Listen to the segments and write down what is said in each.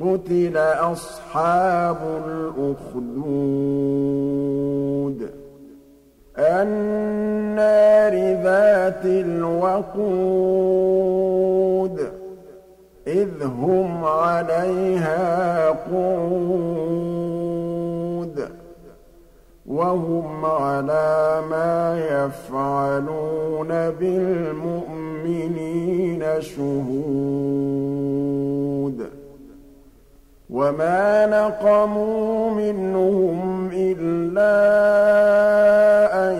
قُتِلَ أَصْحَابُ الْأُخْدُودِ النَّارِ ذَاتِ الْوَقُودِ إِذْ هُمْ عَلَيْهَا قُعُودٌ وَهُمْ عَلَىٰ مَا يَفْعَلُونَ بِالْمُؤْمِنِينَ شُهُودٌ وَمَا نَقَمُوا مِنْهُمْ إِلَّا أَن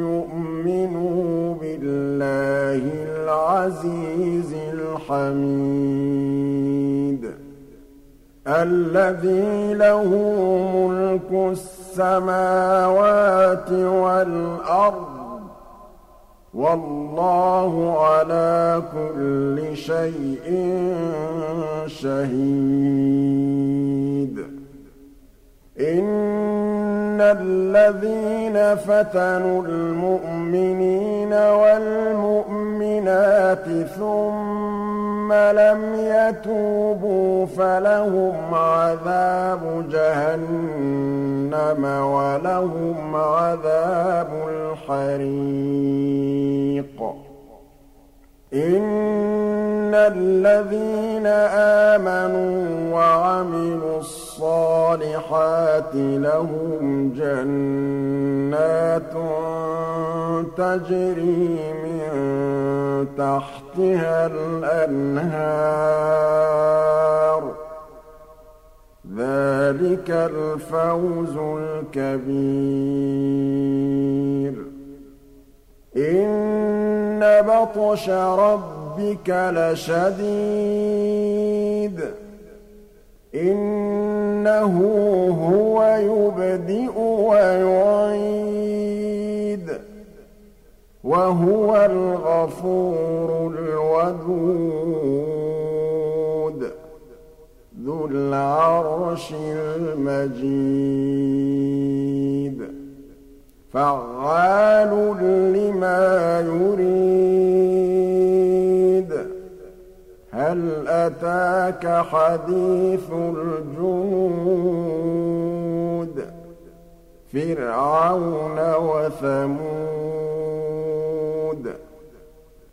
يُؤْمِنُوا بِاللَّهِ الْعَزِيزِ الْحَمِيدِ الَّذِي لَهُ مُلْكُ السَّمَاوَاتِ وَالْأَرْضِ وَاللَّهُ عَلَىٰ كُلِّ شَيْءٍ شَهِيدٌ. إِنَّ الَّذِينَ فَتَنُوا الْمُؤْمِنِينَ وَالْمُؤْمِنَاتِ ثُمَّ لَمْ يَتُوبُوا فَلَهُمْ عَذَابُ جَهَنَّمَ وَلَهُمْ عَذَابُ الْحَرِيقِ. إِنَّ الَّذِينَ آمَنُوا وَعَمِلُوا الصَّالِحَاتِ لَهُمْ جَنَّاتٌ تَجْرِي مِن تَحْتِهَا الْأَنْهَارُ ۚ. ذَٰلِكَ الْفَوْزُ الْكَبِيرُ. إِنَّ بَطْشَ رَبِّكَ لَشَدِيدٌ. إِنَّهُ هُوَ يُبْدِئُ وَيُعِيدُ. وَهُوَ الْغَفُورُ الْوَدُودُ ذُو الْعَرْشِ الْمَجِيدُ. فَعَّالٌ لِّمَا يُرِيدُ. هَلْ أَتَاكَ حَدِيثُ الْجُنُودِ؟ فِرْعَوْنَ وَثَمُودَ.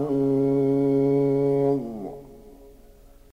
Oh.